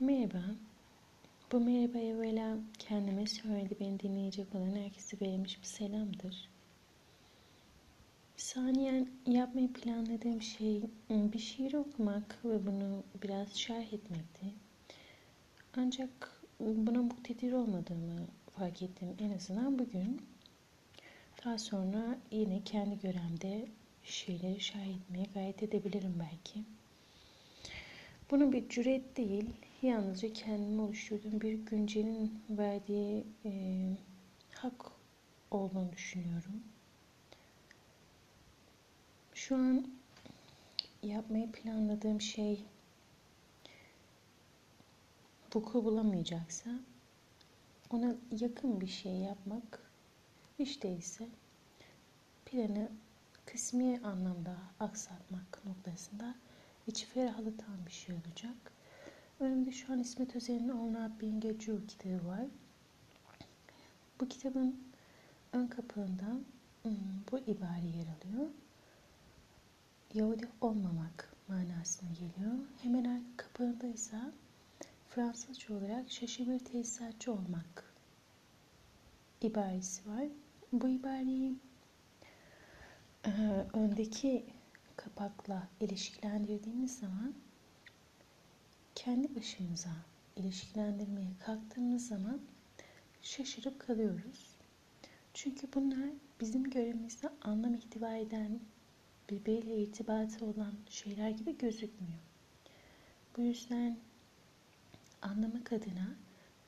Merhaba. Bu merhaba evvela kendime söyledi beni dinleyecek olan herkese verilmiş bir selamdır. Saniyen yapmayı planladığım şey bir şiir okumak ve bunu biraz şerh etmekti. Ancak buna muktedir olmadığımı fark ettim en azından bugün. Daha sonra yine kendi göremde şeyleri şerh etmeye gayret edebilirim belki. Bunu bir cüret değil, yalnızca kendime oluşturduğum bir güncelin verdiği e, hak olduğunu düşünüyorum. Şu an yapmayı planladığım şey vuku bulamayacaksa ona yakın bir şey yapmak hiç değilse planı kısmi anlamda aksatmak noktasında içi ferahlatan bir şey olacak. Önümde şu an İsmet Özel'in Olnat Bingecu kitabı var. Bu kitabın ön kapağında hmm, bu ibare yer alıyor. Yahudi olmamak manasına geliyor. Hemen arka kapağında ise Fransızca olarak şaşı bir tesisatçı olmak ibaresi var. Bu ibareyi öndeki kapakla ilişkilendirdiğimiz zaman kendi başımıza ilişkilendirmeye kalktığımız zaman şaşırıp kalıyoruz. Çünkü bunlar bizim görevimizde anlam ihtiva eden, birbiriyle irtibatı olan şeyler gibi gözükmüyor. Bu yüzden anlamak adına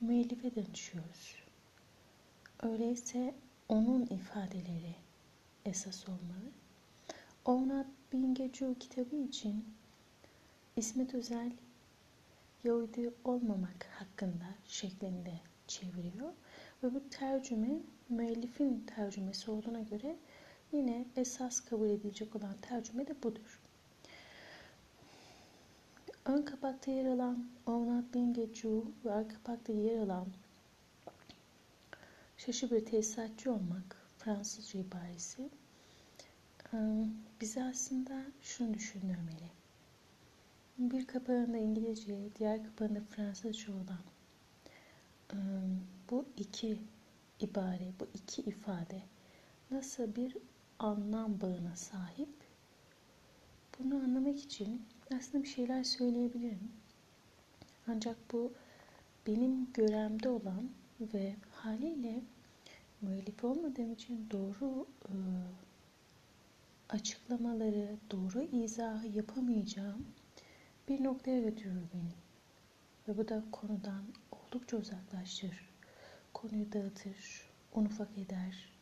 müellife danışıyoruz. Öyleyse onun ifadeleri esas olmalı. Onat Bingecu kitabı için İsmet Özel Yahudi olmamak hakkında şeklinde çeviriyor. Ve bu tercüme müellifin tercümesi olduğuna göre yine esas kabul edilecek olan tercüme de budur. Ön kapakta yer alan Onat Bingecu ve arka kapakta yer alan Şaşı bir tesisatçı olmak Fransızca ibaresi bize aslında şunu düşündürmeli. Bir kapağında İngilizce, diğer kapağında Fransızca olan bu iki ibare, bu iki ifade nasıl bir anlam bağına sahip? Bunu anlamak için aslında bir şeyler söyleyebilirim. Ancak bu benim göremde olan ve haliyle müellif olmadığım için doğru e, açıklamaları, doğru izahı yapamayacağım bir noktaya götürür beni. Ve bu da konudan oldukça uzaklaştırır. Konuyu dağıtır, un ufak eder.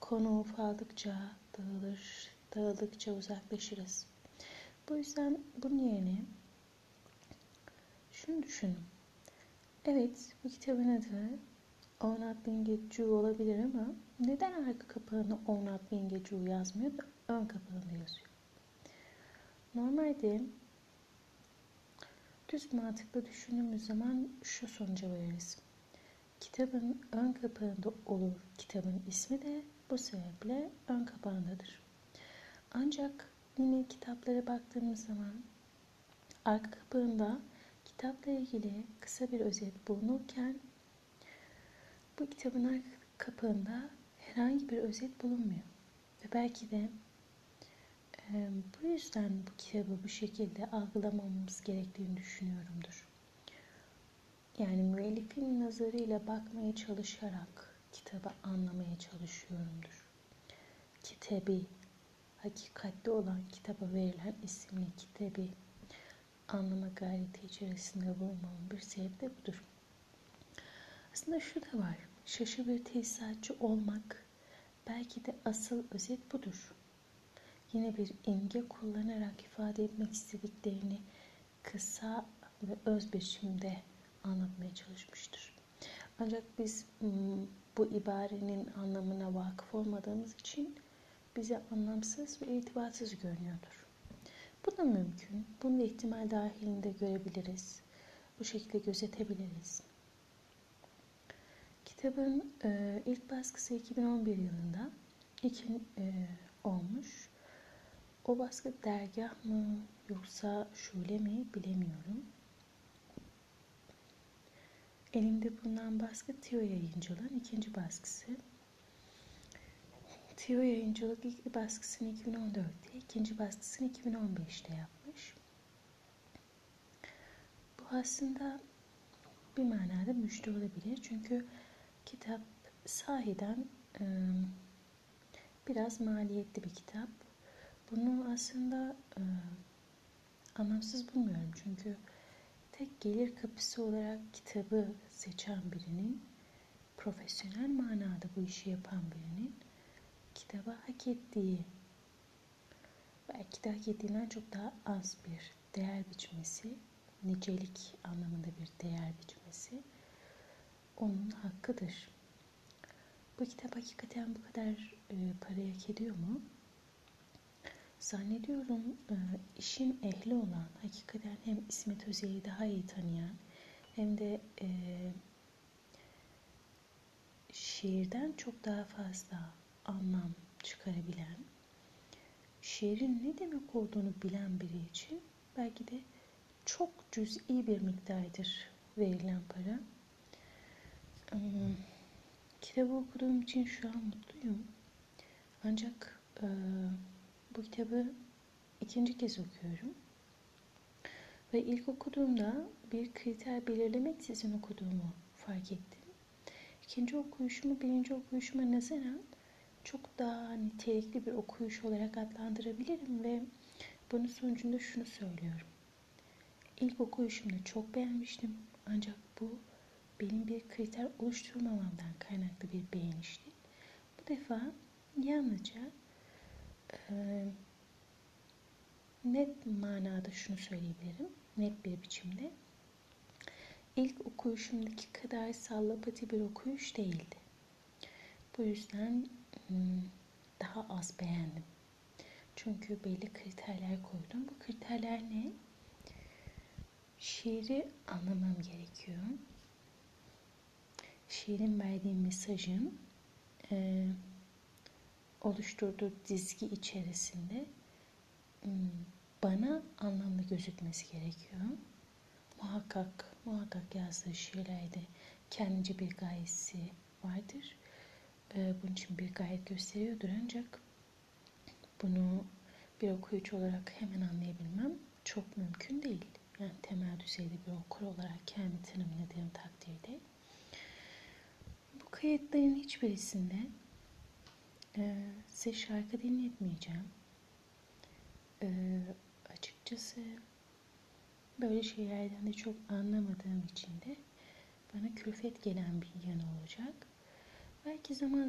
Konu ufaldıkça dağılır, dağıldıkça uzaklaşırız. Bu yüzden bunun yerine şunu düşünün. Evet, bu kitabın adı Onat Bingecu olabilir ama neden arka kapağına Onat Bingecu yazmıyor da ön kapağında yazıyor? Normalde düz mantıklı düşündüğümüz zaman şu sonuca varırız. Kitabın ön kapağında olur kitabın ismi de bu sebeple ön kapağındadır. Ancak yine kitaplara baktığımız zaman arka kapağında kitapla ilgili kısa bir özet bulunurken bu kitabın arka kapağında herhangi bir özet bulunmuyor. Ve belki de bu yüzden bu kitabı bu şekilde algılamamız gerektiğini düşünüyorumdur. Yani müellifin nazarıyla bakmaya çalışarak kitabı anlamaya çalışıyorumdur. Kitabı, hakikatli olan kitaba verilen isimli kitabı anlama gayreti içerisinde bulunmamın bir sebebi de budur. Aslında şu da var. Şaşı bir tesisatçı olmak belki de asıl özet budur. Yine bir imge kullanarak ifade etmek istediklerini kısa ve öz biçimde anlatmaya çalışmıştır. Ancak biz bu ibarenin anlamına vakıf olmadığımız için bize anlamsız ve itibarsız görünüyordur. Bu da mümkün. Bunu da ihtimal dahilinde görebiliriz. Bu şekilde gözetebiliriz. Kitabın e, ilk baskısı 2011 yılında iki e, olmuş. O baskı dergah mı yoksa şöyle mi bilemiyorum. Elimde bulunan baskı Tio Yayıncılığın ikinci baskısı. Tio Yayıncılık ilk baskısını 2014'te, ikinci baskısını 2015'te yapmış. Bu aslında bir manada müjde olabilir. Çünkü kitap sahiden biraz maliyetli bir kitap. Bunu aslında e, anlamsız bulmuyorum. Çünkü tek gelir kapısı olarak kitabı seçen birinin, profesyonel manada bu işi yapan birinin kitaba hak ettiği, belki de hak ettiğinden çok daha az bir değer biçmesi, nicelik anlamında bir değer biçmesi onun hakkıdır. Bu kitap hakikaten bu kadar e, parayı hak ediyor mu? Zannediyorum e, işin ehli olan, hakikaten hem İsmet Özel'i daha iyi tanıyan hem de e, şiirden çok daha fazla anlam çıkarabilen, şiirin ne demek olduğunu bilen biri için belki de çok cüz'i bir miktardır verilen para. Hmm, kitabı okuduğum için şu an mutluyum. Ancak e, bu kitabı ikinci kez okuyorum. Ve ilk okuduğumda bir kriter belirlemek sizin okuduğumu fark ettim. İkinci okuyuşumu birinci okuyuşuma nazaran çok daha nitelikli bir okuyuş olarak adlandırabilirim ve bunun sonucunda şunu söylüyorum. İlk okuyuşumda çok beğenmiştim ancak bu benim bir kriter oluşturmamamdan kaynaklı bir beğenişti. Bu defa yalnızca e, net manada şunu söyleyebilirim, net bir biçimde. İlk okuyuşumdaki kadar sallapati bir okuyuş değildi. Bu yüzden daha az beğendim. Çünkü belli kriterler koydum. Bu kriterler ne? Şiiri anlamam gerekiyor. Şiirin verdiği mesajın oluşturduğu dizgi içerisinde bana anlamlı gözükmesi gerekiyor. Muhakkak, muhakkak yazdığı şiirlerde kendince bir gayesi vardır. Bunun için bir gayet gösteriyordur ancak bunu bir okuyucu olarak hemen anlayabilmem çok mümkün değil. Yani temel düzeyde bir okur olarak kendi tanımladığım takdirde. Bu kayıtların hiçbirisinde size şarkı dinletmeyeceğim. E, açıkçası böyle şeylerden de çok anlamadığım için de bana külfet gelen bir yanı olacak. Belki zaman zaman